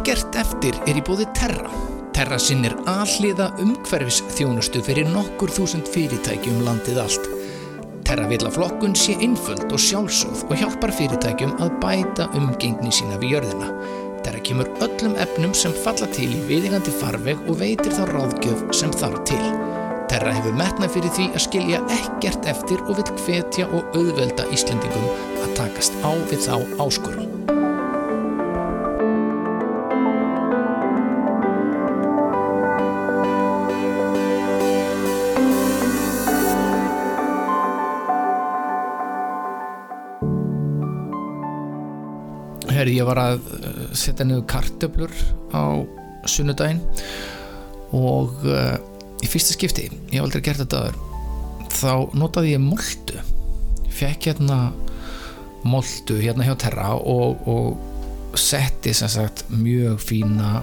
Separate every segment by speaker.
Speaker 1: ekkert eftir er í bóði Terra. Terra sinnir alliða umhverfis þjónustu fyrir nokkur þúsund fyrirtæki um landið allt. Terra vil að flokkun sé einföld og sjálfsögð og hjálpar fyrirtækjum að bæta umgengni sína við jörðina. Terra kemur öllum efnum sem falla til í viðingandi farveg og veitir þá ráðgjöf sem þarf til. Terra hefur metnað fyrir því að skilja ekkert eftir og vil hvetja og auðvelda Íslendingum að takast á við þá áskorun. Herri, ég var að uh, setja niður kartöblur á sunnudaginn og uh, í fyrsta skipti, ég hef aldrei gert þetta aður, þá notaði ég moldu. Fekk hérna moldu hérna hjá Terra og, og setti sem sagt mjög fína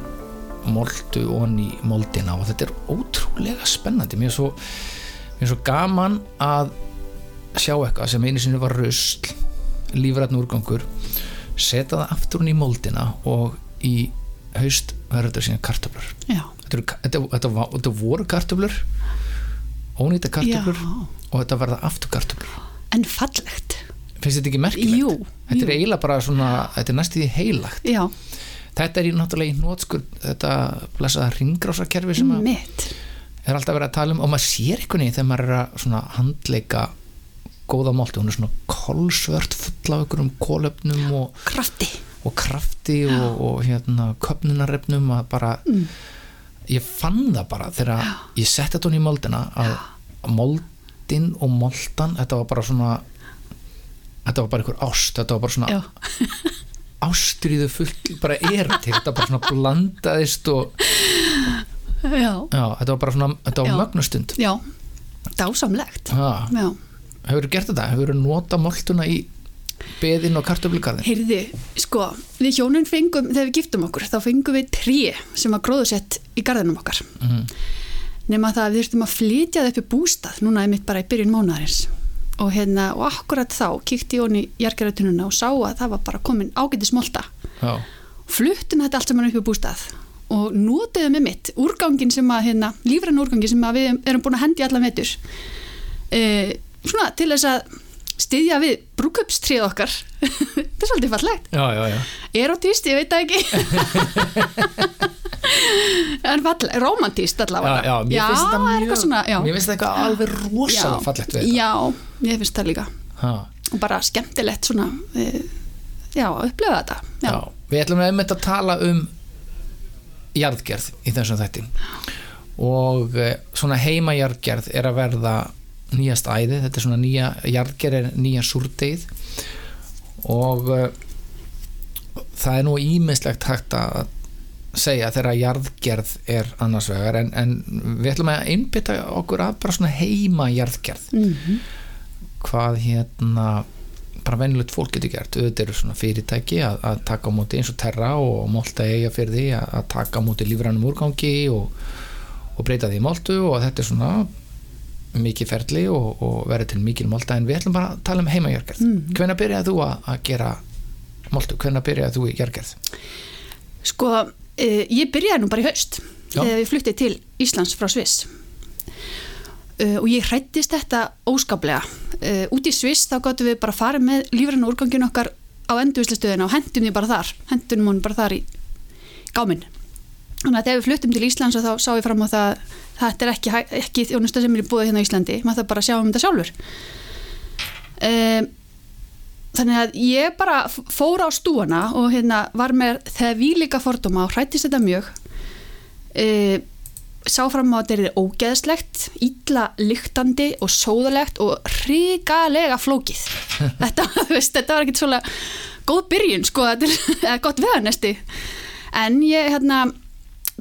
Speaker 1: moldu onni moldina og þetta er ótrúlega spennandi. Mér er svo, mér er svo gaman að sjá eitthvað sem einu sinni var rusl, lífrætn úrgangur setja það aftur hún í moldina og í haust verður þetta sína kartöflur þetta, þetta, þetta, þetta voru kartöflur ónýta kartöflur
Speaker 2: Já.
Speaker 1: og þetta verða aftur kartöflur
Speaker 2: En fallegt.
Speaker 1: finnst þetta ekki merkilegt?
Speaker 2: Jú,
Speaker 1: þetta er
Speaker 2: jú.
Speaker 1: eiginlega bara svona þetta er næstu því heilagt
Speaker 2: Já,
Speaker 1: þetta er í náttúrulega í nótskur þetta blessaða ringrásakerfi sem að er alltaf verið að tala um og maður sér einhvern veginn þegar maður er að handleika góða málti, hún er svona kolsvört full af einhverjum kólöfnum og
Speaker 2: Krafti.
Speaker 1: og krafti og, og hérna köpnunarrefnum að bara ég fann það bara þegar ég setti þetta hún í moldina að moldin og moldan þetta var bara svona þetta var bara einhver ást þetta var bara svona
Speaker 2: Já.
Speaker 1: ástriðu full bara er til þetta bara svona blandaðist og
Speaker 2: Já.
Speaker 1: já, þetta var bara svona þetta var
Speaker 2: Já.
Speaker 1: mögnustund
Speaker 2: Já. Dásamlegt.
Speaker 1: ha,
Speaker 2: Já.
Speaker 1: Hefur gert þetta, hefur nota molduna í beðin og kartöflugarðin
Speaker 2: Heyrðu, sko, við hjónun fengum, þegar við giftum okkur, þá fengum við trí sem var gróðsett í garðinum okkar.
Speaker 1: Mhm.
Speaker 2: Nema það að við þurftum að flytja það upp í bústað, núna er mitt bara í byrjun mánaðarins. Og hérna, og akkurat þá kíkti honi í jargeratununa og sá að það var bara komin ágæti smolta.
Speaker 1: já,
Speaker 2: Fluttum þetta allt saman upp í bústað og notuðum með mitt úrgangin sem að, hérna, lífrann úrgangin sem að við erum búin að hendi allan vetur. E, svona til þess að styðja við brúköpstrið okkar. þetta er svolítið fallegt.
Speaker 1: Já, já, já.
Speaker 2: erotíst, ég veit það ekki. En fall, romantíst allavega.
Speaker 1: Já, mér finnst þetta mjög
Speaker 2: svona,
Speaker 1: mér finnst þetta eitthvað alveg rosalega fallegt við
Speaker 2: já, ég finnst það líka.
Speaker 1: Ha,
Speaker 2: og bara skemmtilegt svona e, já, að upplifa þetta.
Speaker 1: Við ætlum að einmitt að tala um jarðgerð í þessum þætti. Og eh, svona heimajarðgerð er að verða nýjast æði, þetta er svona nýja jarðgerð er nýja súrdegið og uh, það er nú ímislegt hægt að segja þegar jarðgerð er annars vegar. En, en við ætlum að einbytta okkur að bara svona heima jarðgerð.
Speaker 2: Mm
Speaker 1: hvað hérna bara venjulegt fólk getur gert. Auðvitað eru svona fyrirtæki að, að taka á móti eins og Terra og Molta eiga fyrir því að, að taka á móti lífrænum úrgangi og, og breyta því í Moltu. Og þetta er svona mikið ferli og, og verður til mikil Molta en við ætlum bara að tala um heimajörgerð mm. hvenær byrjaði þú að, að gera Moltu, hvenær byrjaði þú í jörgerð
Speaker 2: sko, e, ég byrjaði nú bara í haust þegar við fluttið til Íslands frá Sviss. E, og ég hrættist þetta óskaplega. E, út í Sviss þá gáttum við bara farið með lífrann úrgangin okkar á endurvislistöðina og hendum því bara þar. Hendum hún bara þar í gáminn þannig að þegar við fluttum til Íslands og þá sá ég fram á það þetta er ekki, ekki þjónusta sem er í búið hérna á Íslandi. Maður þarf bara að sjá um þetta sjálfur. Um, þannig að ég bara fór á stúana og hérna var með þegar við líka fordóma og hrættist þetta mjög. Uh, sá fram á að þetta er ógeðslegt illa lyktandi og sóðalegt og ríkalega flókið. Þetta, veist, þetta var ekkit svona góð byrjun sko þetta er gott veðanesti en ég hérna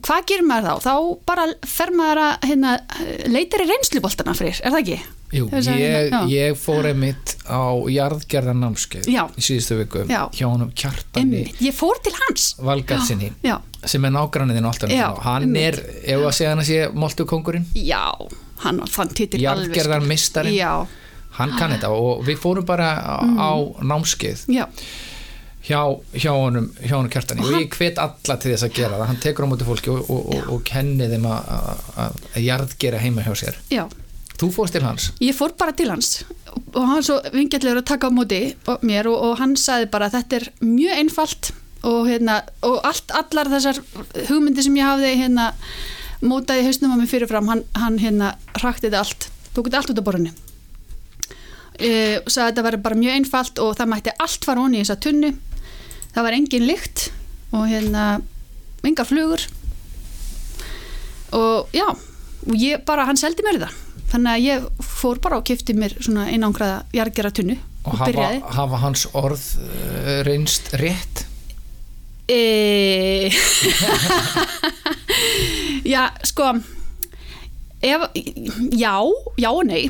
Speaker 2: hvað gerir maður þá? Þá bara fer maður að hérna, leitar í reynsluboltana fyrir, er það ekki?
Speaker 1: Jú,
Speaker 2: Þess að-
Speaker 1: ég,
Speaker 2: já.
Speaker 1: ég fór einmitt á jarðgerðan námskeið í síðustu viku
Speaker 2: Já.
Speaker 1: hjá honum kjartani
Speaker 2: Einmitt, ég fór til hans.
Speaker 1: Valgarsinni
Speaker 2: já,
Speaker 1: sem er nágranniðin alltaf hann
Speaker 2: einmitt.
Speaker 1: er, ef að segja hann að sé Moltu kongurinn,
Speaker 2: já, hann fann titil
Speaker 1: jarðgerðar mistarinn hann kann þetta og við fórum bara á, á námskeið.
Speaker 2: Já,
Speaker 1: hjá, hjá honum honum kjartani. Og, ég hvet alla til þess að gera það. Hann tekur á móti fólki og, og, og, og kenni þeim að, jarðgera heima hjá sér.
Speaker 2: Já,
Speaker 1: þú fórst til hans?
Speaker 2: Ég fór bara til hans. Og hann svo vingjallegur að taka á móti mér og, og hann sagði bara að þetta er mjög einfalt og, hérna, og allt, allar þessar hugmyndi sem ég hafði hérna, mótaði hausnum á mig fyrirfram hann, hann hérna rakti þetta allt tók þetta allt út af borðinu. E, og sagði að þetta var bara mjög einfalt og það mætti allt fara onni í þessa tunnu það var engin lykt og hérna engar flugur. Og já og ég bara, hann seldi mér það. Þannig að ég fór bara og kifti mér svona einangraða jargera tunnu
Speaker 1: og
Speaker 2: og,
Speaker 1: hafa,
Speaker 2: byrjaði.
Speaker 1: hafa hans orð uh, reynst rétt?
Speaker 2: E... já, sko ef, já, já og nei.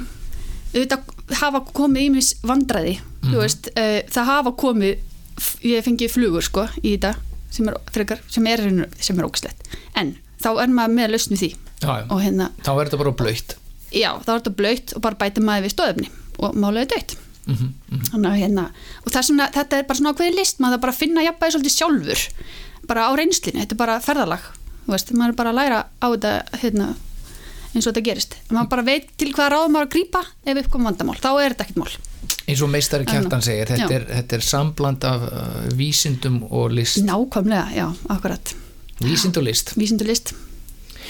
Speaker 2: Auðvitað hafa komið ímis vandræði
Speaker 1: Mhm.
Speaker 2: þú veist, uh, það hafa komið ég fengi flugur sko í þetta sem er, frekar, sem er, sem er ógislegt en þá er maður með lausnu því.
Speaker 1: Já, já.
Speaker 2: og hérna,
Speaker 1: þá er þetta bara blöytt.
Speaker 2: Já, þá er þetta blöytt og bara bæta maður við stóðefni og málaði dött
Speaker 1: mm -hmm,
Speaker 2: Þannig að hérna, og svona, þetta er bara svona ákveði list, maður þarf bara að finna jafnvægi svolítið sjálfur, bara á reynslinu, þetta er bara ferðalag, þú veist, maður er bara að læra á þetta, hérna, eins og þetta gerist. Maður bara veit til hvað ráðum maður að grípa ef upp kom vandamál, þá er þetta ekkert mál.
Speaker 1: Eins og meistari kjartan segir þetta er, þetta er sambland af uh, vísindum og list.
Speaker 2: Nákvæmlega, já, akkurat,
Speaker 1: vísind og list.
Speaker 2: List,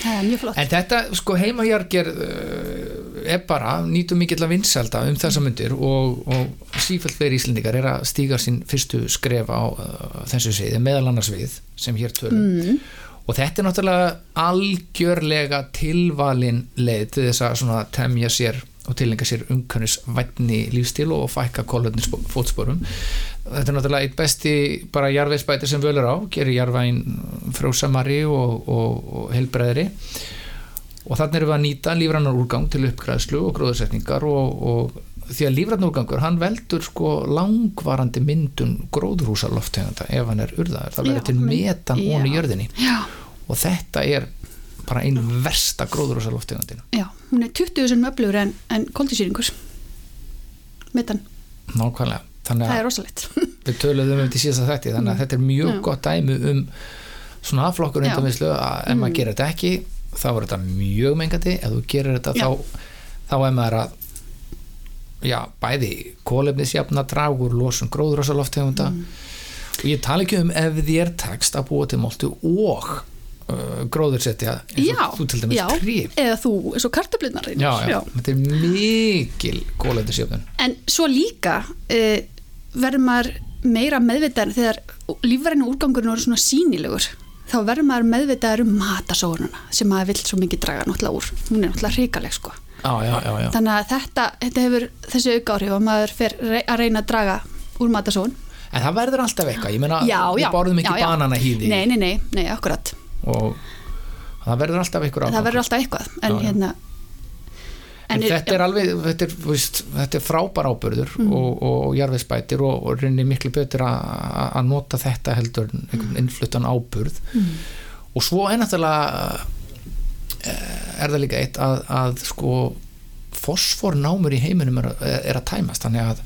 Speaker 2: er mjög flott.
Speaker 1: En þetta, sko, heimahjargerð uh, er bara, nýtum mikill að vinsalda um þessa myndir og, og sífælt verið íslendingar er að stíga sín fyrstu skref á uh, þessu sviði, meðal annars við sem hér tölum.
Speaker 2: Mm,
Speaker 1: og þetta er náttúrulega algjörlega tilvalin leið til þess að temja sér og tilengja sér umkönnis vætni lífstíl og fækka kólöfnis fótsporum þetta er náttúrulega eitt besti bara jarðvegsbæti sem völur á gerir jarðvægin frjósamari og, og, og helbreðri og þannig erum við að nýta lífrannar úrgang til uppgræðslu og gróðursetningar og, og því að lífrannar úrgangur hann veldur sko langvarandi myndun gróðurhúsaloftegunda ef hann er urðaður, það verður til metan
Speaker 2: já.
Speaker 1: ón í jörðinni.
Speaker 2: Já,
Speaker 1: og þetta er bara einn versta gróðurhúsaloftegundin
Speaker 2: já, hún er 20 sem öflugur en, en koldisýringur, metan,
Speaker 1: nákvæmlega, þannig
Speaker 2: það
Speaker 1: að
Speaker 2: er rosalegt.
Speaker 1: við töluðum um þetta í síðasta þætti þannig að þetta er mjög
Speaker 2: Já.
Speaker 1: gott dæmi um svona afflokkur
Speaker 2: Já.
Speaker 1: undanvislu að ef maður
Speaker 2: Mm.
Speaker 1: gerir þetta ekki þá er þetta mjög mengandi ef þú gerir þetta þá, þá er maður að já, bæði kólefnisjafna dragur, losun gróðurhúsaloftegunda
Speaker 2: Mm.
Speaker 1: og ég tala ekki um ef þér tekst að búa til moltu og gróðursetja eins
Speaker 2: Já,
Speaker 1: og þú til dæmis
Speaker 2: já,
Speaker 1: trif
Speaker 2: eða þú, eins og kartablunar
Speaker 1: já, já, þetta er mikil kólefnisjöfnun
Speaker 2: En svo líka uh, verður maður meira meðvitaður þegar lífræðinu úrgangurinn eru svona sínilegur þá verður maður meðvitaður um matasóðununa sem maður vill svo mikið draga náttúrulega úr. Hún er náttúrulega hrikaleg sko.
Speaker 1: Já, já, já, já.
Speaker 2: þannig að þetta, þetta hefur þessi auka áhrif að maður fer að reyna að draga úr matasóðun
Speaker 1: en það verður alltaf eitthvað. Ég
Speaker 2: já, já,
Speaker 1: við borðum ekki
Speaker 2: já, já.
Speaker 1: banana hýði
Speaker 2: Nei, nei, nei, nei, akkurat
Speaker 1: og það verður alltaf eitthvað
Speaker 2: það verður alltaf eitthvað en
Speaker 1: Já,
Speaker 2: hérna
Speaker 1: en þetta er alveg, þetta er, veist, þetta er frábær ábyrður
Speaker 2: Mm.
Speaker 1: og, og, og jarðvegsbætir og, og reynir miklu betur að nota þetta heldur en einhvern innfluttan ábyrð
Speaker 2: mm.
Speaker 1: og svo er náttúrulega eh, er það líka eitt að, að sko fosfornámur í heiminum er, er að tæmast þannig að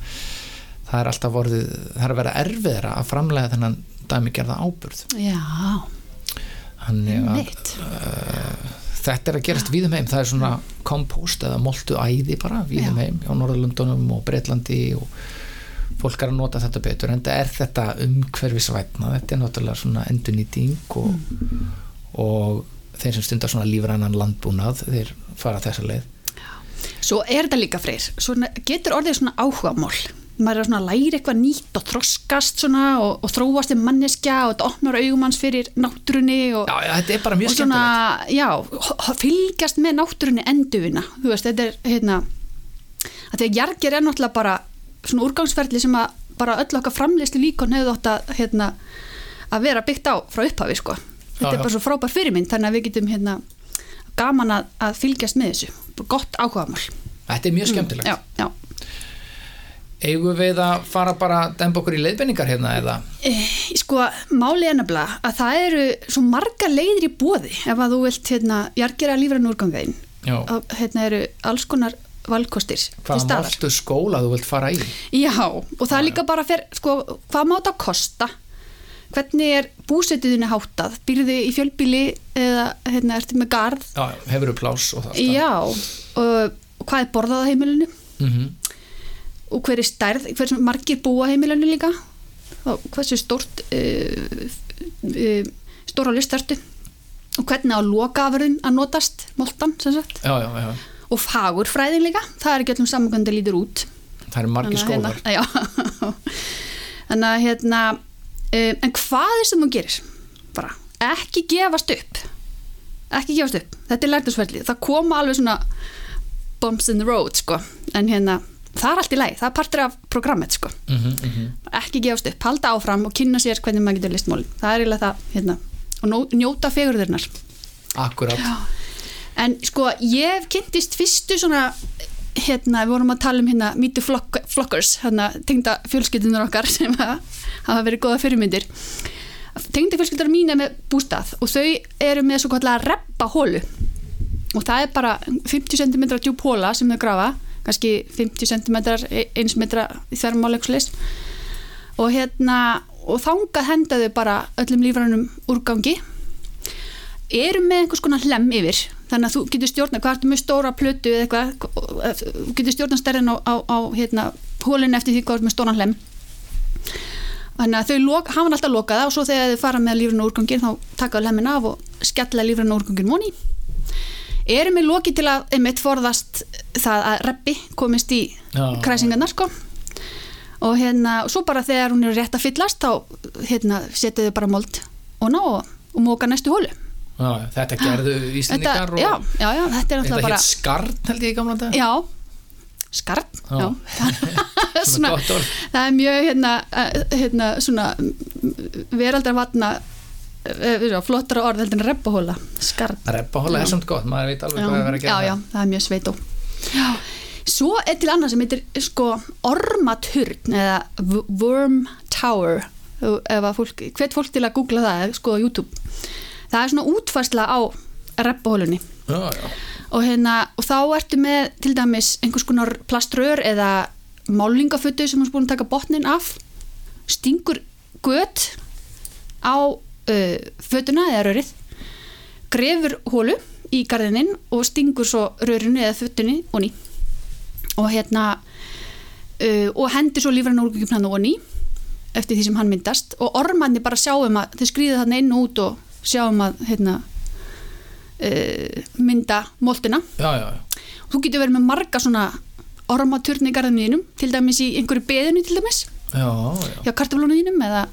Speaker 1: það er alltaf vorið það er að vera erfiðra að framlega þennan dæmigerða ábyrð
Speaker 2: Já,
Speaker 1: þetta er að gerast víðum heim. Það er svona kompost eða moltu æði bara víðum
Speaker 2: Já.
Speaker 1: heim á Norðurlundunum og Breitlandi og fólk er að nota þetta betur. En það er þetta umhverfisvætna þetta er náttúrulega svona endurnýting og,
Speaker 2: Mm.
Speaker 1: og þeir sem stundar svona lífrænan landbúnað þeir fara þessa leið.
Speaker 2: Svo er þetta líka freyr, svona, getur orðið svona áhugamál maður er svona að læra eitthvað nýtt og þroskast svona og, og þróast um manneskja og þetta opnar augumanns fyrir náttúrunni og,
Speaker 1: já, já, þetta er bara mjög skemmtilegt.
Speaker 2: já, fylgjast með náttúrunni enduvina, þú veist, þetta er hérna, að því að jargir er náttúrulega bara svona úrgangsferðli sem að bara öll okkar framleyslu líkon hefur þótt að hérna, að vera byggt á frá upphafi, sko. Þetta
Speaker 1: Já,
Speaker 2: er bara svo frábær fyrirmynd, þannig að við getum hérna gaman að, að fylgjast með þessu. Gott áhugamál.
Speaker 1: Þetta er mjög skemmtilegt.
Speaker 2: Já, já.
Speaker 1: Eigum við að fara bara að demba okkur í leiðbenningar hérna eða
Speaker 2: Eh, sko, máli er nefnilega að það eru svo margar leiðir í bóði ef að þú vilt hérna, jargera lífrann
Speaker 1: já,
Speaker 2: að hérna eru alls konar valkostir staðar.
Speaker 1: máttu skóla þú vilt fara í
Speaker 2: Já, og það er líka bara fyrir, sko, hvað má þetta kosta? Hvernig er búsetuðinu háttað? Býrðu í fjölbíli eða hérna, ertu með garð?
Speaker 1: já, hefur þú plás og það
Speaker 2: Já, og, og hvað er borðað á heimilinu?
Speaker 1: mm
Speaker 2: Og hver er stærð? Hver er margir búa heimilinu líka? Og hversu stórt uh, uh, stóra listartu? Og hvernig á lokaafurðin að notast, moltan, sem sagt?
Speaker 1: já, já, já,
Speaker 2: Og fagurfræðin líka, það er ekki öllum saman það lítur út.
Speaker 1: það eru margir skólar
Speaker 2: Hérna. Þannig að hérna um, en hvað er sem þú gerir? Bara ekki gefast upp ekki gefast upp, þetta er lærtusverðli það koma alveg svona bumps in the road sko, en hérna það er allt í læg, það er partur af programmet sko.
Speaker 1: Mm -hmm,
Speaker 2: ekki gefast upp, halda áfram og kynna sér hvernig maður getur listmálin, það er eiginlega það hérna, og njóta fegurðurnar
Speaker 1: akkurat.
Speaker 2: En sko, ég kynntist fyrstu svona, hérna, við vorum að tala um hérna Meet the Flock, Flockers, hérna, tengda fjölskyldunar okkar sem hafa verið góða fyrirmyndir. Tengda fjölskyldunar mín er með bústað og þau eru með svo kallega reppa hólu og það er bara 50 cm djúb hóla sem þau grafa, kannski 50 cm, 1 metra í þverjumáleiksleis og hérna, og þangað henda þau bara öllum lífrænum úrgangi. Eru með einhvers konar hlem yfir þannig að þú getur stjórna hvað ertu með stóra plötu eða eitthvað þú getur stjórna stærðin á, á, á hérna, hólinn eftir því hvað ertu með stóran hlem. Þannig að þau lok, hafa alltaf lokaða og svo þegar þau fara með lífrinu úrgangin þá taka hlemmin af og skella lífrinu úrgangin móni eru með loki til að einmitt forðast það að reppi komist í kræsingarnar sko. Og hérna, svo bara þegar hún er rétt að fyllast þá hérna, setja þau bara mold og ná og, og móka næstu hólu.
Speaker 1: Já, þetta gerðu Íslendingar
Speaker 2: Þetta, já, já, já, þetta er náttúrulega bara
Speaker 1: skarn held ég í gamla dag
Speaker 2: Já, skarn.
Speaker 1: Svona
Speaker 2: það er mjög hérna, eh, hérna svona veraldarvatna uh, flottara orð heldur en reppahóla skarn
Speaker 1: reppahóla
Speaker 2: Já.
Speaker 1: er samt gott, maður veit alveg
Speaker 2: já,
Speaker 1: hvað er að vera að
Speaker 2: já,
Speaker 1: gera
Speaker 2: já, það er mjög sveitó. Já. svo er til annað sem heitir sko ormaturn eða worm tower. Að fólk, hvet fólk til að googla það eða skoða YouTube. Það er svona útfærsla á reppahólunni
Speaker 1: já, já,
Speaker 2: og, hérna, og þá ertu með til dæmis einhvers konar plaströr eða málingafötu sem er búin að taka botnin af. Stingur gött á uh, fötuna eða rörið grefur hólu í garðinin og stingur svo rörinu eða fötunni onni og hérna uh, og hendur svo lífrann úrgjöfum hann onni eftir því sem hann myndast og ormanni bara sjáum að þau skrýða þarna inn og út og sjáum að hérna uh, mynda
Speaker 1: já, já.
Speaker 2: þú getur verið með marga svona ormaturn í garðinum til dæmis í einhverju beðinu til dæmis
Speaker 1: já, já.
Speaker 2: hjá kartaflónuðinum eða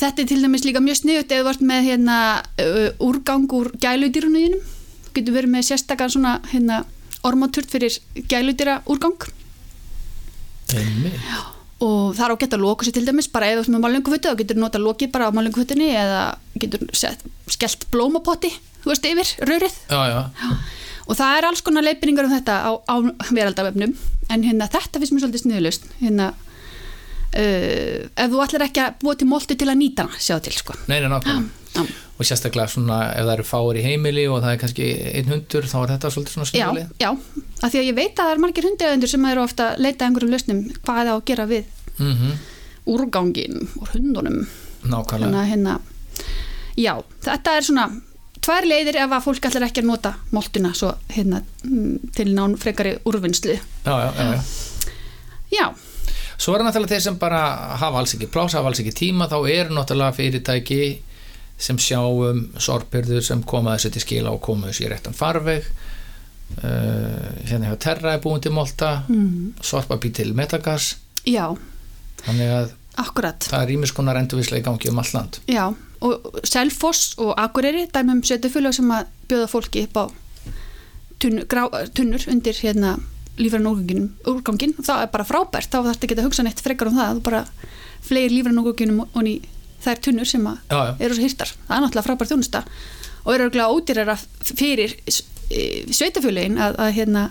Speaker 2: þetta er til dæmis líka mjög sniðut þú vart með hérna uh, úrgang úr gæludýrunuðinum þú getur verið með sérstakar svona hérna ormaturn fyrir gæludýra úrgang
Speaker 1: Einmitt.
Speaker 2: og það er á geta loka sér til dæmis bara ef þú með málingufötu þá getur nota lokið bara á málingufötunni eða getur sett, skellt blómapotti þú veist yfir, rörið.
Speaker 1: Já, já,
Speaker 2: og það er alls konar leipiningar um þetta á, á veraldavefnum en hérna þetta finnst mér svolítið sniðulust hérna uh, ef þú ætlar ekki að búa til moltu til að nýta hana sjá til sko.
Speaker 1: Neina nákvæmlega.
Speaker 2: Já,
Speaker 1: og sérstaklega svona ef það eru fáir í heimili og það er kannski einn hundur þá er þetta svolítið svona
Speaker 2: já,
Speaker 1: snúlið
Speaker 2: já, af því að ég veit að það er margir hundegendur sem eru ofta að leita einhverjum lausnum hvað er það að gera við
Speaker 1: mm
Speaker 2: úrgangin úr hundunum.
Speaker 1: Nákvæmlega.
Speaker 2: Hérna já, þetta er svona tvær leiðir ef að fólk ætlar ekki að nota moltuna svo hérna mm, til nán frekari úrvinnslu.
Speaker 1: Já, já, já, já.
Speaker 2: já,
Speaker 1: Svo er náttúrulega þeir sem bara hafa alls ekki plás, hafa alls ekki tíma, þá eru náttúrulega fyrirtæki sem sjáum sorpirður sem koma þessu til skila og koma þessu í réttan farveg. Uh, hérna hjá Terra er búin til Molta
Speaker 2: mm,
Speaker 1: sorpa býr til Metagas.
Speaker 2: Já.
Speaker 1: Þannig að
Speaker 2: akkurat
Speaker 1: það er ímiskonar endurvislega í gangi um all land.
Speaker 2: Já, og Selfoss og Akureyri dæmum setjafélag sem að bjóða fólki upp á tunn, grá, tunnur undir hérna lífrann úrgangin, það er bara frábært, þá þarf þetta ekki að hugsa neitt frekar um það, þú bara fleir lífrann úrganginum og ný þær tunnur sem
Speaker 1: já, já,
Speaker 2: eru svo hirtar, það er náttúrulega frábært þjónusta. Og eru örgulega ódýrara fyrir sveitafélagin að, að hérna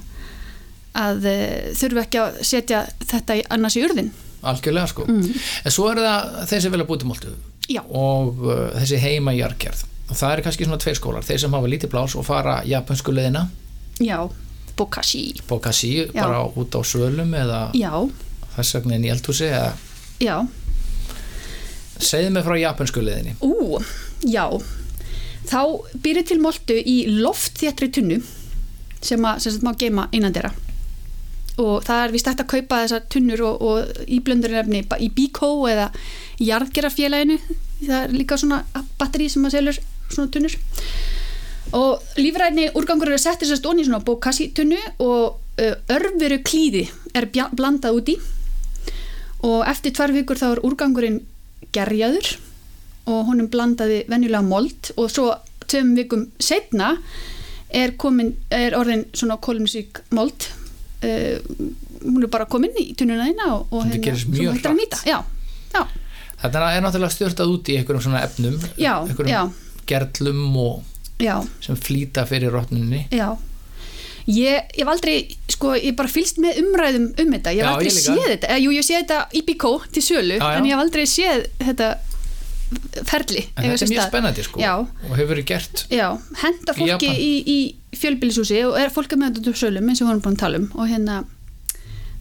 Speaker 2: að e, þurfu ekki að setja þetta í annars í urðin
Speaker 1: algjörlega sko.
Speaker 2: Mm.
Speaker 1: en svo er það þeir sem vilja búið til Moltu
Speaker 2: Já,
Speaker 1: og uh, þessi heima jarkjörð og það er kannski svona tveir skólar. Þeir sem hafa lítið plás og fara japansku leðina
Speaker 2: já, bokashi
Speaker 1: Bokashi bara út á svölum eða
Speaker 2: já,
Speaker 1: þess vegna í eða?
Speaker 2: Já,
Speaker 1: segðu mig frá japansku liðinni
Speaker 2: ú, já. Þá býrðu til moltu í loftþéttri tunnu sem að sem má geima innan þeirra. Og það er vist hægt að kaupa þessar tunnur og, og íblöndurinn í Bíkó eða jarðgerafélaginu það er líka svona batteri sem að selur svona tunnur og lífræðinni úrgangur eru settir sérst onni svona bókassi tunnu og uh, örfuru klíði er blandað út í. Og eftir tvær vikur þá er úrgangurinn gerjaður og honum blandaði venjulega mold. Og svo tveim vikum setna er, komin, er orðin svona kólumsík mold. Uh, hún er bara komin í tunnuna þína og, og
Speaker 1: mjög
Speaker 2: svo hægt er að nýta. Já, já,
Speaker 1: Þetta er náttúrulega stjórtað út í einhverjum svona efnum
Speaker 2: Já,
Speaker 1: einhverjum gerlum og
Speaker 2: já,
Speaker 1: sem flýta fyrir rotnunni
Speaker 2: já. Ég, ég hef aldrei, sko, ég bara fylgst með umræðum um þetta, ég hef aldrei
Speaker 1: ég
Speaker 2: séð þetta, jú, ég sé þetta í Bíkó til sölu,
Speaker 1: Já, já.
Speaker 2: en ég hef aldrei séð þetta ferli
Speaker 1: en þetta er mjög
Speaker 2: stað.
Speaker 1: spennandi sko
Speaker 2: Já,
Speaker 1: og hefur verið gert
Speaker 2: Já, henda
Speaker 1: Í
Speaker 2: fólki
Speaker 1: Japan.
Speaker 2: í, í fjölbýlishúsi og er fólk að með þetta til sölum eins og við erum búin að tala um. Og hérna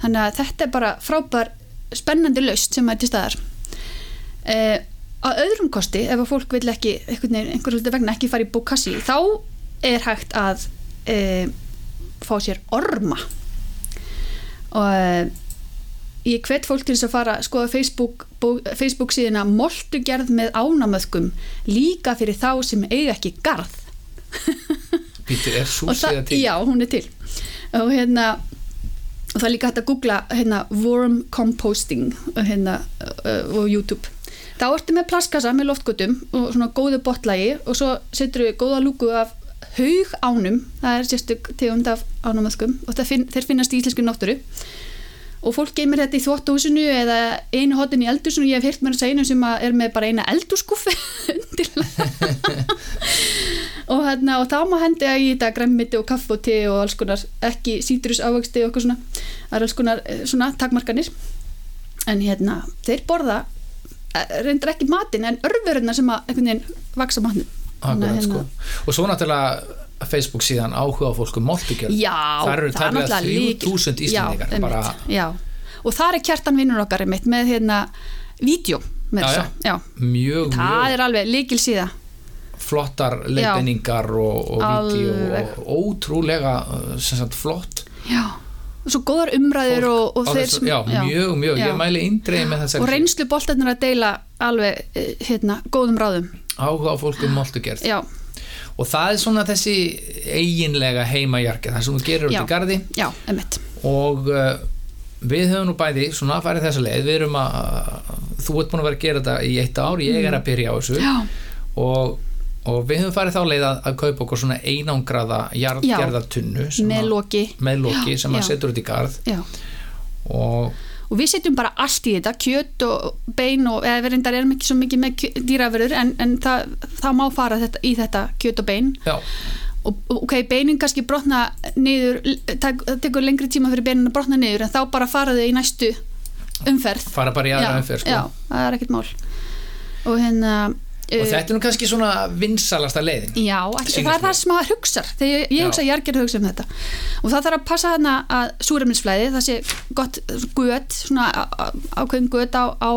Speaker 2: þannig að þetta er bara frábær spennandi laust sem er til staðar. Eh, að öðrum kosti ef að fólk vil ekki einhvern veginn, einhver hluti vegna ekki fara í bókassi þá er hægt að eh, fá sér orma. Og eh, ég hvet fólk til þess að fara að skoða Facebook, bó- Facebook síðuna moltugerð með ánamöðkum líka fyrir þá sem eiga ekki garð.
Speaker 1: Pítur, er sú
Speaker 2: Og
Speaker 1: síða til?
Speaker 2: Já, hún er til. Og hérna og það er líka hægt að googla hérna worm composting hérna uh, og YouTube þá ertu með plastkassa með loftgötum og svona góðu botlægi og svo setur við góða lúku af haug ánum það er sérstök tegund af ánumöðskum og finn, þeir finnast í íslensku náttúru. Og fólk geymir þetta í þvóttahúsinu eða einu hotin í eldhúsinu ég hef heyrt mér að segja sem er með bara eina eldhúskuffi undir og, hérna, og þá má hendi að í þetta græmmiti og kaff og te og alls konar ekki sítrus ávöxti og okkur svona. Það er alls konar eh, svona takmarkanir. En hérna þeir borða reyndar ekki matinn en örfurina sem að einhvern veginn vaksa matnum.
Speaker 1: Akkurat,
Speaker 2: hérna-
Speaker 1: sko. og svo náttúrulega Facebook síðan áhuga á fólku moltugjörð
Speaker 2: Já,
Speaker 1: það eru tæmlega
Speaker 2: náttúrulega lykil-
Speaker 1: 3000 íslendingar
Speaker 2: já,
Speaker 1: bara,
Speaker 2: já. og það er kjartan vinnur okkar einmitt með hérna vídeo með
Speaker 1: Já,
Speaker 2: þessu. já.
Speaker 1: mjög,
Speaker 2: það
Speaker 1: mjög
Speaker 2: er alveg líkil síða.
Speaker 1: flottar leifinningar og, og vídeo og ótrúlega sagt flott.
Speaker 2: Já. Svo góðar umræður
Speaker 1: fólk
Speaker 2: og, og þeir
Speaker 1: þessu, já, mjög, mjög,
Speaker 2: já.
Speaker 1: ég mæli indreið með þessari
Speaker 2: og reynslu boltarnir að deila alveg eh, hérna, góðum ráðum.
Speaker 1: Áhuga á fólku moltugjörð
Speaker 2: já,
Speaker 1: og það er svona þessi eiginlega heimajarkið, það sem þú gerir út
Speaker 2: Já.
Speaker 1: í gardi
Speaker 2: já, emitt
Speaker 1: og uh, við höfum nú bæði svona að fara þessa leið, við erum að þú ert búin að vera að gera þetta í eitt ár ég er að byrja á þessu.
Speaker 2: Já,
Speaker 1: og, og við höfum farið þá leið að, að kaupa okkur svona einangraða jarðgerðatunnu sem
Speaker 2: með loki.
Speaker 1: með loki
Speaker 2: Já,
Speaker 1: sem að setur út í garð. Og
Speaker 2: og við setjum bara allt í þetta kjöt og bein og eða við reyndar erum ekki svo mikið með dýraverur en, en það, það má fara þetta, í þetta kjöt og bein.
Speaker 1: Já,
Speaker 2: og ok, beinin kannski brotna niður, það tekur lengri tíma fyrir beinin að brotna niður en þá bara fara þau í næstu umferð.
Speaker 1: Fara bara í aðra umferð sko.
Speaker 2: já, það er ekkert mál. Og hérna
Speaker 1: og þetta er nú kannski svona vinsalasta leiðin.
Speaker 2: Já,
Speaker 1: Sýnist
Speaker 2: það er það sem maður hugsar þegar ég, ég hugsa, ég er að hugsa um þetta. Og það þarf að passa þarna að súrefnisflæði það sé gott göt svona ákveðin göt á, á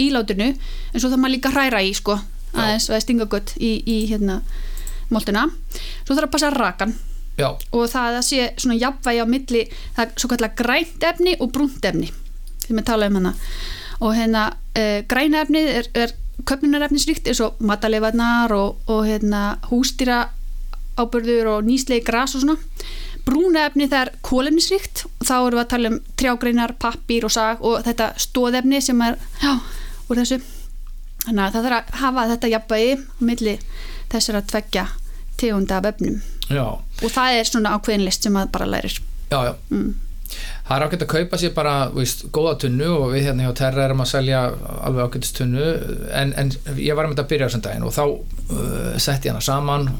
Speaker 2: ílátinu en svo þarf maður líka að hræra í sko, aðeins, eða stinga gött í, í hérna moltuna. Svo þarf að passa rakan.
Speaker 1: Já,
Speaker 2: og það að sé svona jafnvægi á milli það er svo kallar grænt efni og brúnt efni sem við tala um hana. Og hérna uh, græna efnið er, er köpnunarefnisríkt eins og matalefarnar og, og hérna hústýra ábörður og nýslegi gras og svona. Brúna efni það er kólefnisríkt og þá erum við að tala um trjágreinar, pappír og sag og þetta stóðefni sem er já, úr þessu. Þannig að það þarf að hafa þetta jafnvægi á milli þessar að tveggja tegunda af efnum.
Speaker 1: Já,
Speaker 2: og það er svona ákveðin list sem að bara lærir.
Speaker 1: Já, já.
Speaker 2: mm.
Speaker 1: Það er ágætt að kaupa sér bara veist, góða tunnu og við hérna hjá Terra erum að selja alveg ágættist tunnu. En, en ég var með þetta að byrja á þessum daginn og þá uh, setti ég hana saman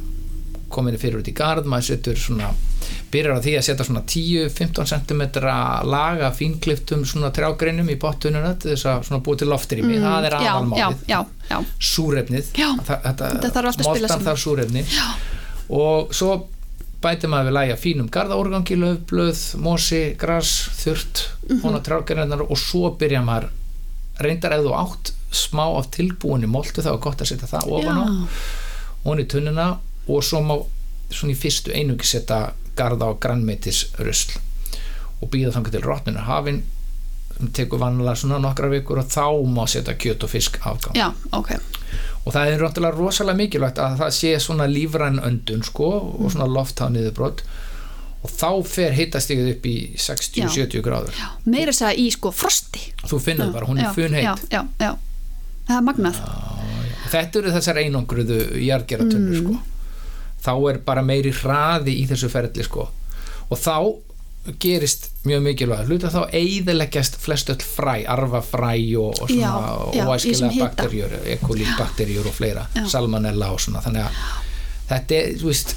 Speaker 1: kominni fyrir út í gard maður setur svona, byrjar á því að setja svona 10-15 cm laga fínkliftum svona trjágreinum í pottununa til þess að svona búið til loftir í mig. Það er
Speaker 2: Mm. já, já,
Speaker 1: aðalmálið súrefnið. Þetta,
Speaker 2: Þetta þarf allt að spila
Speaker 1: súrefni. Og svo bætir maður við lægja fínum garðaúrgangi, löfblöð, mosi, gras, þurrt,
Speaker 2: Mhm.
Speaker 1: hún á trjágreinar og svo byrja maður reyndar þú átt smá af tilbúinni moltu þá er gott að setja það ofan á í tunnuna og svo má svona í fyrstu einungi setja garða og grannmeitis rusl og býða þangar til rotninu hafin sem tekur vanlega svona nokkra vikur og þá má setja kjöt og fisk afgang
Speaker 2: Já, ok.
Speaker 1: Og það er röndilega rosalega mikilvægt að það sé svona lífræn öndun sko og svona lofthániðubrot og þá fer hittastigið upp í 60-70 gráður
Speaker 2: Já, meira þess að í sko frosti.
Speaker 1: þú finnur bara, hún er
Speaker 2: Já,
Speaker 1: funheit
Speaker 2: Já, já, já. Það er magnað.
Speaker 1: þetta eru þessar einangruðu jargeratönnur sko. þá er bara meiri hraði í þessu ferli sko. og þá gerist mjög mikilvæg hluta þá eiðileggjast flest öll fræ, arfafræ og, og svona óæskilega bakterjur, ekolí bakterjur og fleira,
Speaker 2: Já.
Speaker 1: salmonella og svona þannig að þetta er, þú veist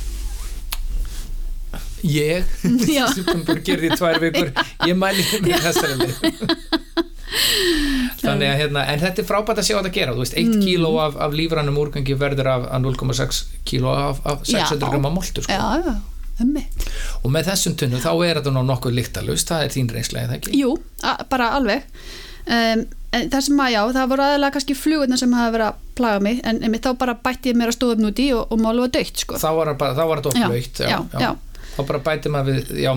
Speaker 1: ég sem að gera því í tvær vikur ég mæli með þessari þannig að hérna en þetta er frábært að sjá þetta gera þú veist, 1
Speaker 2: Mm.
Speaker 1: kíló af, af lífrannum úrgangi verður af, af 0,6 kíló af, af 600
Speaker 2: Já.
Speaker 1: grama moltu sko.
Speaker 2: Já, já.
Speaker 1: Og með þessum tunnu þá er þetta nokkuð líktalust það er þín reynslega, það ekki?
Speaker 2: Jú, bara alveg. Um, en það sem að já, það voru aðalega kannski flugurna sem hafa verið að plaga mig, en einmitt þá bara bætti ég mér að stóða upp núti og, og málu var dögt, sko.
Speaker 1: þá var, það bara, þá var þetta oflaugt þá bara bæti maður við, já,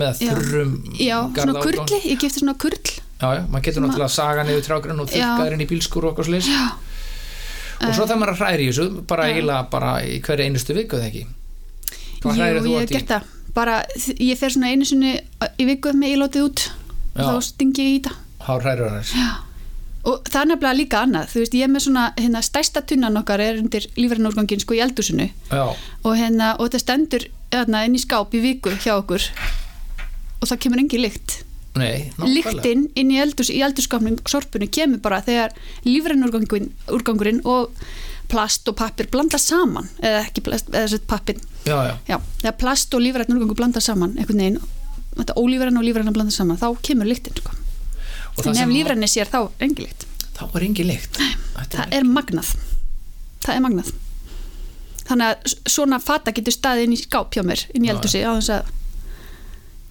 Speaker 1: með
Speaker 2: Já.
Speaker 1: þurrum
Speaker 2: Já, svona kurli, ég gifti svona kurl.
Speaker 1: já, já, maður getur náttúrulega að saga niður trjágrunn og þurrkaðurinn í bílskur og okkur slis
Speaker 2: Já.
Speaker 1: og svo það maður að hræri í þessu bara bara í hverju einustu viku eða ekki hvað
Speaker 2: Jú,
Speaker 1: hrærir þú
Speaker 2: gert það. Bara, ég fer svona einu sinni í viku með ílótið út. Og
Speaker 1: Já.
Speaker 2: þá stingi ég í það.
Speaker 1: hár hrærir hann þess
Speaker 2: Og það er nefnilega líka annað, þú veist, ég er með svona, hérna, stærsta tunnan okkar er undir lífrænúrgangin sko í eldúsinu
Speaker 1: já,
Speaker 2: og hérna, og þetta stendur hérna inn í skáp í viku hjá okkur. Og það kemur engi lykt.
Speaker 1: nei,
Speaker 2: Lyktin inn í eldús, í eldúskápnum, sorpunni kemur bara þegar lífrænúrgangurinn úrgangurinn og plast og pappir blanda saman, eða ekki plast, eða
Speaker 1: já,
Speaker 2: þegar plast og lífrænúrgangur blanda saman, einhvern veginn, þetta ólífræn og lífræn blanda saman, þá kemur lyktin, sko. En ef lífræni sér þá er engi lykt.
Speaker 1: þá er engi lykt. Þetta
Speaker 2: það er magnað. Það er magnað. Þannig að svona fata getur staðið inn í skáp hjá mér inn í
Speaker 1: Já,
Speaker 2: eldhúsi á þess að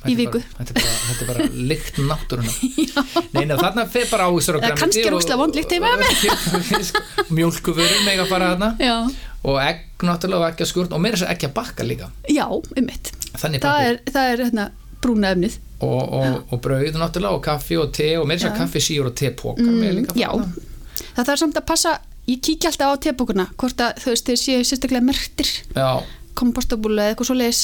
Speaker 2: í
Speaker 1: er
Speaker 2: viku.
Speaker 1: þetta, er bara, er bara lykt náttúruna. Nei, nei, þarna fer bara ávistur
Speaker 2: Eða kannski er ógeðslega vond lykt heima hjá
Speaker 1: Mjólkuvörur mega fara þarna.
Speaker 2: Já,
Speaker 1: og egg náttúrulega og ekki að skurn og meira þess að ekki að bakka líka.
Speaker 2: Já um mitt það er, það er hérna, brúna efnið.
Speaker 1: Og, og, og brauð náttúrulega og kaffi og te og meira þess að kaffi síur og tepókar mm, líka
Speaker 2: já, það þarf samt að passa ég kíkja alltaf á tebókuna hvort að þau séu sérstaklega merktir.
Speaker 1: Já,
Speaker 2: kompostabúlu eða eitthvað svo leiðis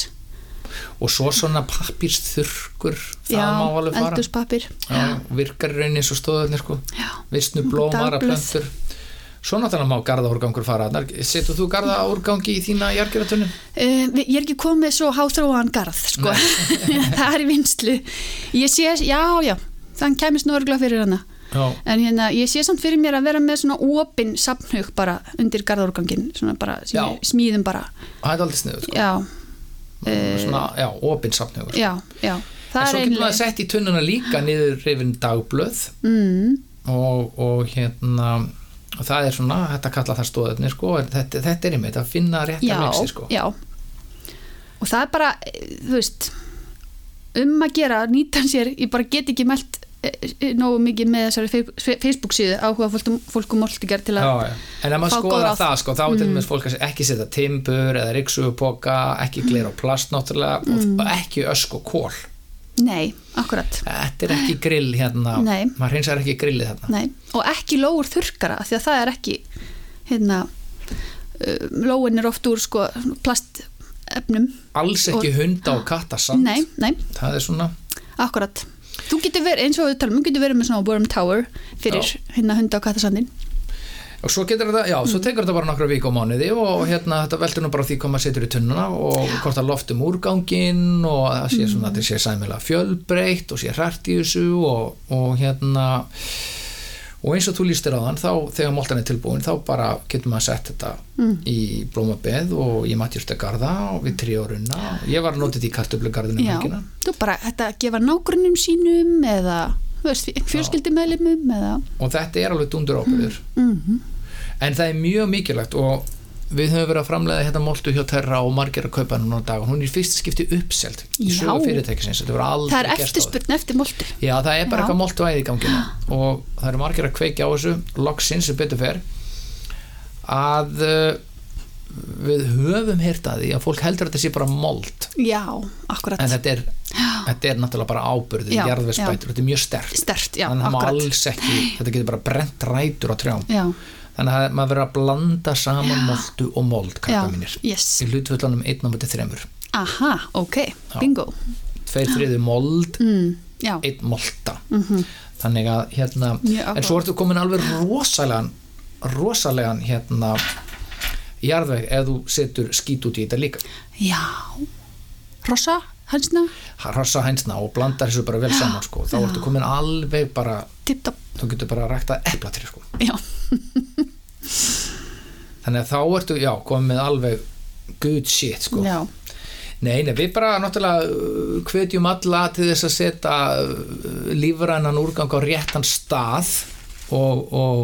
Speaker 1: og svo svona pappírsþurrkur það má alveg fara.
Speaker 2: eldhúspapir
Speaker 1: já, virkar í rauninni eins og stóðarnir sko. Vissnu blómar að plöntur. Svo náttúrulega má garðaúrgangur fara setur þú garðaúrgangi í þína jargeratunum?
Speaker 2: Uh, ég er ekki komið svo háþróan garð sko. það er í vinslu ég sé, já, já þann kemist nú örgla fyrir hana.
Speaker 1: Já,
Speaker 2: en hérna, ég sé samt fyrir mér að vera með svona opinn safnhug bara undir garðorgangin svona bara,
Speaker 1: Já.
Speaker 2: smíðum bara.
Speaker 1: Það er aldrei sniður sko.
Speaker 2: já, Eh,
Speaker 1: svona, já, opinn safnhugur
Speaker 2: já, já
Speaker 1: en
Speaker 2: það
Speaker 1: svo
Speaker 2: er
Speaker 1: getur maður
Speaker 2: einlega
Speaker 1: sett í tunnuna líka niður rifin dagblöð.
Speaker 2: Mm,
Speaker 1: og, og hérna og það er svona, þetta kalla það stóðarnir sko, en þetta, þetta er einmitt að finna rétt að mixi sko.
Speaker 2: já. Og það er bara, eh, þú veist um að gera, nýta sér ég bara get ekki mælt nógu mikið með þessari Facebook síðu áhuga fólkum, moltigar til að
Speaker 1: já, já. en ef maður
Speaker 2: ráð.
Speaker 1: það sko, þá er til
Speaker 2: Mm.
Speaker 1: dæmis fólk að ekki setja timbur eða ryksugupoka, ekki glera á plast náttúrulega
Speaker 2: Mm.
Speaker 1: og ekki ösk og kól
Speaker 2: Nei, akkurat
Speaker 1: þetta er ekki grill hérna
Speaker 2: Nei.
Speaker 1: maður hreinsar ekki grillið þarna
Speaker 2: Nei. og ekki lóur þurrkara af því að það er ekki hérna uh, lóin er oft úr sko plastefnum
Speaker 1: alls ekki hunda og kattasand
Speaker 2: Nei, nei,
Speaker 1: það er svona
Speaker 2: akkurat Þú getur verið, eins og við talum, þú getur verið með svona Worm Tower fyrir
Speaker 1: Já.
Speaker 2: hérna hunda og kattasandin
Speaker 1: og svo getur þetta, já, svo tekur þetta bara nokkra viku á mánuði og hérna þetta veldur nú bara á því hvað maður setur í tunnuna og hvort það loftum úrgangin og það sé svona að þetta sé sæmilega fjölbreytt og sé hrært í þessu og, og hérna og eins og þú lístir á þann þá þegar moltan er tilbúin þá bara getur maður sett þetta í blómabeð og í matjúrstagarða og við trí árunna ég var að þetta í kartöflugarðinu
Speaker 2: Já,
Speaker 1: mengina
Speaker 2: þú bara þetta að gefa nágrunum sínum eða eða
Speaker 1: og þetta er alveg dundur ábyrður
Speaker 2: mm
Speaker 1: en það er mjög mikilvægt og við höfum verið að framlega hérna moltu hjá Terra og margir að kaupa núna á dag. Hún er í fyrsta skipti uppselt í sögu fyrirtækisins.
Speaker 2: Það er eftirspurn eftir moltu.
Speaker 1: Já, það er bara
Speaker 2: Já.
Speaker 1: eitthvað moltu æði í ganginu og það eru margir að kveikja á þessu loksins sem betur fer að uh, við höfum heyrt að fólk heldur að þetta sé bara mold.
Speaker 2: Já, akkurat.
Speaker 1: En þetta er, þetta er náttúrulega bara ábyrði
Speaker 2: Já,
Speaker 1: jarðvegsbætur, þetta er mjög sterkt.
Speaker 2: Stert, já,
Speaker 1: þannig að það má alls ekki, þetta getur bara brent rætur á trjám.
Speaker 2: Já,
Speaker 1: þannig að maður verður að blanda saman moltu og mold, mínir.
Speaker 2: Yes.
Speaker 1: Í hlutvöldunum 1 á mæti 3
Speaker 2: aha, ok, bingo.
Speaker 1: Tveir þriði mold,
Speaker 2: mm, já,
Speaker 1: 1 molta. Þannig að hérna en svo ertu komin alveg rosalega rosalegan hérna jarðveg ef þú setur skít út í þetta líka.
Speaker 2: Já. Rosa, hansna,
Speaker 1: rassa hænsna og blandar þessu bara vel saman sko. þá ertu komin alveg bara þú getur bara ræktað eplatri sko.
Speaker 2: já,
Speaker 1: þannig að þá ertu, já, komin alveg good shit sko.
Speaker 2: já,
Speaker 1: nei, nei, við bara náttúrulega uh, hvetjum alla til þess að setja uh, lífrænan úrgang á réttan stað og, og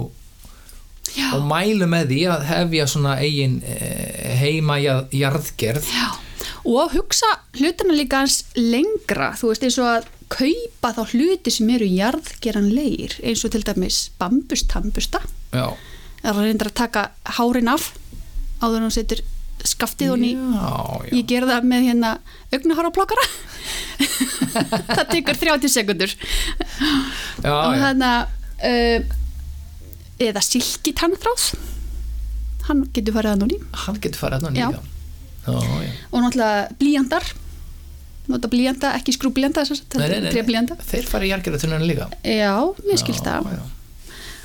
Speaker 2: já,
Speaker 1: og mælu með því að hefja svona eigin eh, heima jarð- jarðgerð.
Speaker 2: Já. Og hugsa hlutina líka hans lengra þú veist eins og að kaupa þá hluti sem eru jarðgeranlegir eins og til dæmis bambustambusta
Speaker 1: já,
Speaker 2: eða reyndir að taka hárin af áður en hún setur skaftið honni ég ger það með hérna augnaháraplokkara það tekur 30 sekundur
Speaker 1: já,
Speaker 2: og þannig að uh, eða silki tannþráð hann getur farið að núni
Speaker 1: hann getur farið hérna
Speaker 2: Já.
Speaker 1: Já, já.
Speaker 2: og náttúrulega blíjandar nota blíjanda, ekki skrúblíjanda
Speaker 1: þeir farið í jarðgerðatunnuna líka.
Speaker 2: Já, mér skilst það.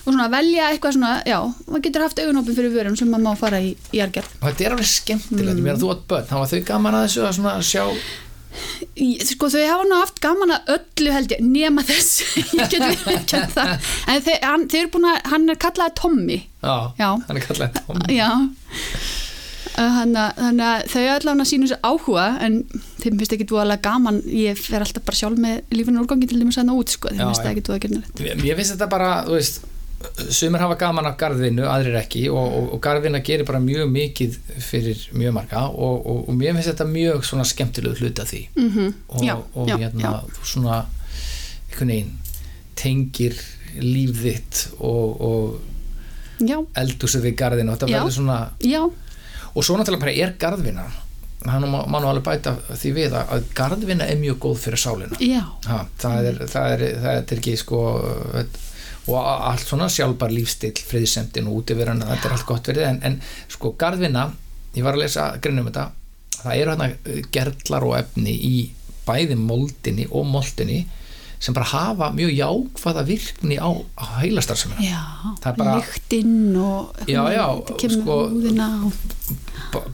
Speaker 2: og svona velja eitthvað svona, já, maður getur haft augunópin fyrir vörum sem maður má fara í, í jargerð
Speaker 1: og þetta er alveg skemmtilegt, mm. mér að þú átt börn. Þá var þau gaman að þessu að svona sjá?
Speaker 2: Sko þau hafa nú haft gaman að öllu held ég, nema þess ég get ekki það. En þeir, hann, þeir eru búin að, hann er kallaði Tommy.
Speaker 1: Já,
Speaker 2: Já.
Speaker 1: hann er kallað Tom
Speaker 2: já þannig að- þau allan að sínu sér áhuga en þeim finnst ekki dúalega gaman. Ég fer alltaf bara sjálf með lífinu úrgangi til þeim að senda út sko, þeim finnst það ekki dúalega gernilegt
Speaker 1: Ég finnst þetta bara, þú veist sumir hafa gaman af garðvinnu, aðrir ekki og, og, og garðvinna gerir bara mjög mikið fyrir mjög marga og, og, og mér finnst þetta mjög svona skemmtilegu hluta því.
Speaker 2: Mm
Speaker 1: og,
Speaker 2: já,
Speaker 1: og
Speaker 2: já,
Speaker 1: hérna
Speaker 2: já.
Speaker 1: svona einhvern veginn tengir líf þitt og, og
Speaker 2: já,
Speaker 1: eldúsið við garðin og þetta verður svona
Speaker 2: já,
Speaker 1: og svo náttúrulega bara er garðvinna hann má, nú alveg bæta því við að, garðvinna er mjög góð fyrir sálina. Ha, það, er, það, er, það er ekki sko og allt svona sjálfbar lífstil friðsemdin og útiverðan, þetta er allt gott verið en, en sko garðvinna ég var að lesa greinum þetta það eru hérna gerlar og efni í bæði moldinni og moldinni sem bara hafa mjög jákvæða virkni á, á heilastarsamina
Speaker 2: já
Speaker 1: Það er bara-
Speaker 2: lyktinn og
Speaker 1: Já, já, sko-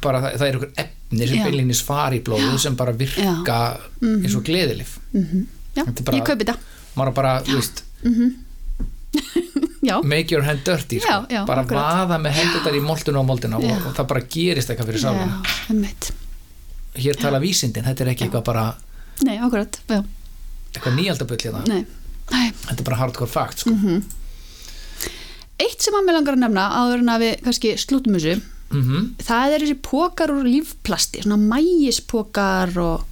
Speaker 1: bara það, það eru ykkur efni sem
Speaker 2: Já.
Speaker 1: beilinnis fari í blóðu sem bara virka eins og gleðilif.
Speaker 2: Mm já,
Speaker 1: Þetta er bara-
Speaker 2: ég kaupi þetta.
Speaker 1: Maður bara, þú veist,
Speaker 2: já,
Speaker 1: make your hand dirty sko.
Speaker 2: Já, já,
Speaker 1: bara vaða með hendutar í moltuna og moldina og,
Speaker 2: Já.
Speaker 1: og það bara gerist eitthvað fyrir sálina.
Speaker 2: já, einmitt.
Speaker 1: Hér tala vísindin, þetta er ekki eitthvað bara
Speaker 2: nei, akkurat, já,
Speaker 1: eitthvað nýjaldabull hérna,
Speaker 2: nei, nei.
Speaker 1: Þetta er bara hardcore fact sko.
Speaker 2: Mhm. eitt sem að mér langar að nefna áður en að við kannski slútum þessu
Speaker 1: mm
Speaker 2: það er þessi pókar úr lífplasti svona mægispókar og,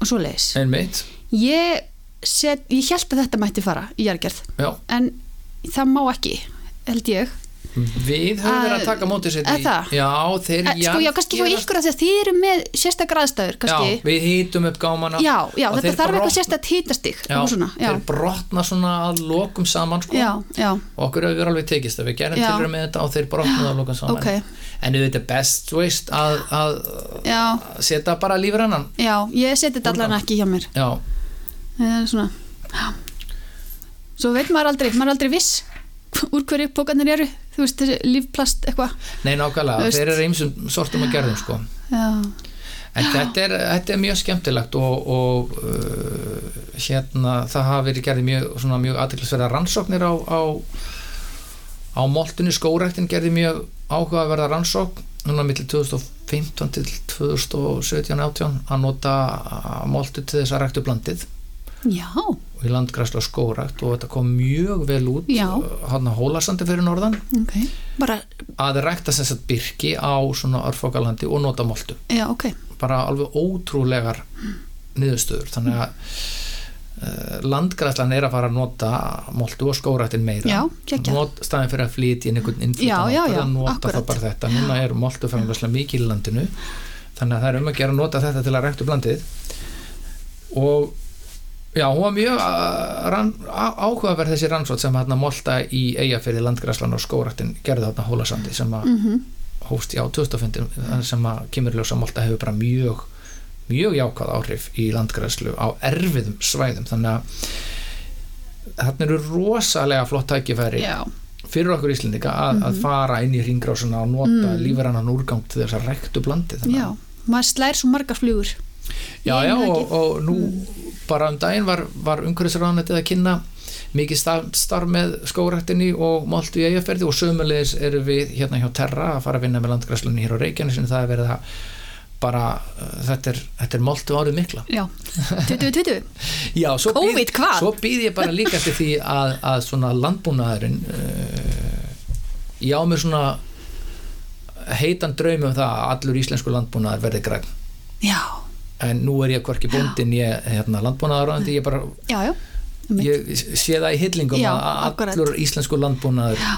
Speaker 2: og svo leiðis ég, set, ég held að þetta mætti fara í jargerð
Speaker 1: já.
Speaker 2: en það má ekki held ég
Speaker 1: við höfum verið að taka mótið sér
Speaker 2: það?
Speaker 1: já, þeir
Speaker 2: Eh, sko já, kannski hjá ykkur að þið eru með sérstakar aðstæður
Speaker 1: já, við hýtum upp gámana
Speaker 2: já, já þetta
Speaker 1: þeir
Speaker 2: þarf eitthvað
Speaker 1: brotna-
Speaker 2: sérstak hitastig
Speaker 1: já,
Speaker 2: já,
Speaker 1: þeir brotna svona að lokum saman sko.
Speaker 2: já, já,
Speaker 1: og okkur hefur alveg tekist að við gerum
Speaker 2: Já.
Speaker 1: tilröð með þetta og þeir brotnaðu að lokum saman.
Speaker 2: Ok.
Speaker 1: En þetta er best veist að, að
Speaker 2: já,
Speaker 1: setja bara lífrannan
Speaker 2: já, ég seti þetta allan ekki hjá mér.
Speaker 1: Já,
Speaker 2: það er svona já. svo veit maður aldrei, maður aldrei viss úr hverju pókarnir eru þú veist, lífplast eitthvað.
Speaker 1: Nei nákvæmlega, þeir eru eimsum sortum að gerðum sko.
Speaker 2: Já,
Speaker 1: en þetta er, þetta er mjög skemmtilegt og, og uh, hérna það hafa verið gerði mjög, mjög aðeinsverða rannsóknir á, á á moltunni. Skórektin gerði mjög áhugaverða rannsókn núna millir 2015 til 2017-18 að nota moltu til þess að ræktu blandið
Speaker 2: já,
Speaker 1: og í landgræslu og skórakt og þetta kom mjög vel út hann að hólasandi fyrir norðan.
Speaker 2: Ok, bara,
Speaker 1: að rækta þess að byrki á svona örfokalandi og nota moltu.
Speaker 2: Já, ok.
Speaker 1: Bara alveg ótrúlegar niðurstöður. Þannig að uh, landgræslan er að fara að nota moltu og skóraktin meira.
Speaker 2: Já.
Speaker 1: Not, staðin fyrir að flytja inn einhvern
Speaker 2: já,
Speaker 1: að nota
Speaker 2: akkurat.
Speaker 1: það bara þetta. Núna er moltu framlega mikið í landinu. Þannig að það er um að gera að nota þetta til að rækta upp landið. Og já, hún var mjög uh, áhugaverð þessi rannsótt sem hérna molta í eigafyrði landgræslan og skóraktin gerði þarna hólasandi sem að
Speaker 2: mm
Speaker 1: hófst í á 2005 sem að kemur ljósa molta hefur bara mjög mjög jákvæð áhrif í landgræslu á erfiðum svæðum. Þannig að þarna eru rosalega flott tækifæri
Speaker 2: já,
Speaker 1: fyrir okkur Íslendinga að, að fara inn í ringrásuna og nota mm. lífrannan úrgang til þess að rektu blandi
Speaker 2: já maður slær svo margar flugur.
Speaker 1: Já, já og, og nú bara um daginn var, var umhverfisránetið að kynna mikið starf, starf með skórættinni og moltu í eigaferði og sömulegis eru við hérna hjá Terra að fara að vinna með landgræslunni hér á Reykjanesinu það er verið að bara uh, þetta er, þetta er moltu árið mikla.
Speaker 2: Já, 2020
Speaker 1: Já, svo
Speaker 2: COVID,
Speaker 1: býð,
Speaker 2: hvað?
Speaker 1: svo býð ég bara líka eftir því að, að svona landbúnaðurinn uh, ég á mér svona heitan draum um það að allur íslensku landbúnaður verði græn
Speaker 2: já,
Speaker 1: en nú er ég hvorki bóndin ég hérna, landbúnaðarandi, ég bara
Speaker 2: já, já
Speaker 1: ég sé það í hyllingum
Speaker 2: Já,
Speaker 1: að allur íslensku landbúnaður uh,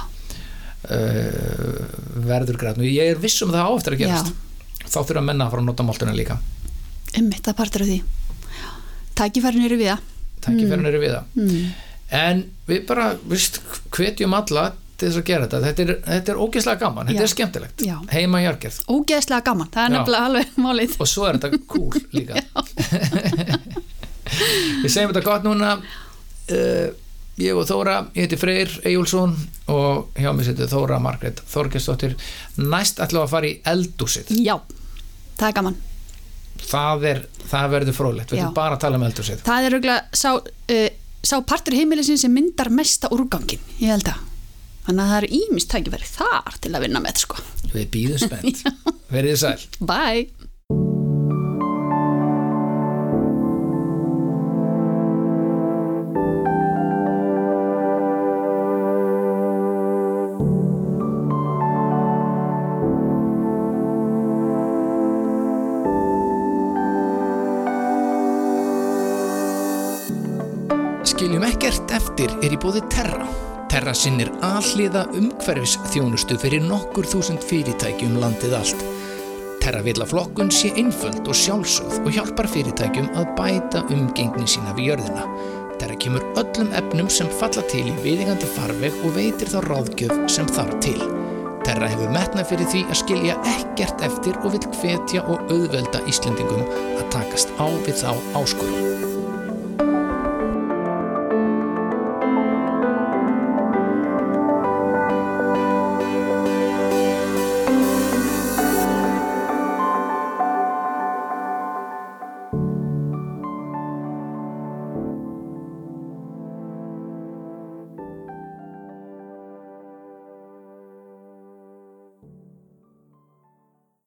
Speaker 1: verður græn og ég er viss um það á eftir að gerast. Þá þurfa menna að fara að nota máltuna líka.
Speaker 2: Einmitt, það er partur af því. Tækifærin eru við það
Speaker 1: tækifærin eru við það
Speaker 2: mm.
Speaker 1: en við bara, vist, hvetjum alla til þess að gera þetta, þetta er, þetta er ógeðslega gaman, þetta
Speaker 2: Já.
Speaker 1: er skemmtilegt.
Speaker 2: Já.
Speaker 1: heima jargerð
Speaker 2: ógeðslega gaman, það er nefnilega alveg málið.
Speaker 1: Og svo er þetta cool líka. Við segjum þetta gott núna. Uh, ég og Þóra, ég heiti Freyr Ejjúlsson og hjá mig setur Þóra Margrét Þorgesdóttir næst ætlum að fara í eldúsið
Speaker 2: já, það er gaman.
Speaker 1: Það, er, það verður fróðlegt, við erum bara að tala um eldúsið
Speaker 2: það er auðvitað sá, uh, sá partur heimilisinn sem myndar mesta úrgangin ég held að þannig að það eru ímist tækifæri þar til að vinna með sko.
Speaker 1: við býðum spennt, verið þið sæl
Speaker 2: bye
Speaker 1: Skiljum ekkert eftir er í bóði Terra. Terra sinnir alliða umhverfis þjónustu fyrir nokkur þúsund fyrirtækjum landið allt. Terra vil að flokkun sé einföld og sjálfsögð og hjálpar fyrirtækjum að bæta umgengni sína við jörðina. Terra kemur öllum efnum sem falla til í viðingandi farveg og veitir þá ráðgjöf sem þarf til. Terra hefur metnað fyrir því að skilja ekkert eftir og vil hvetja og auðvelda Íslendingum að takast á við þá áskorun.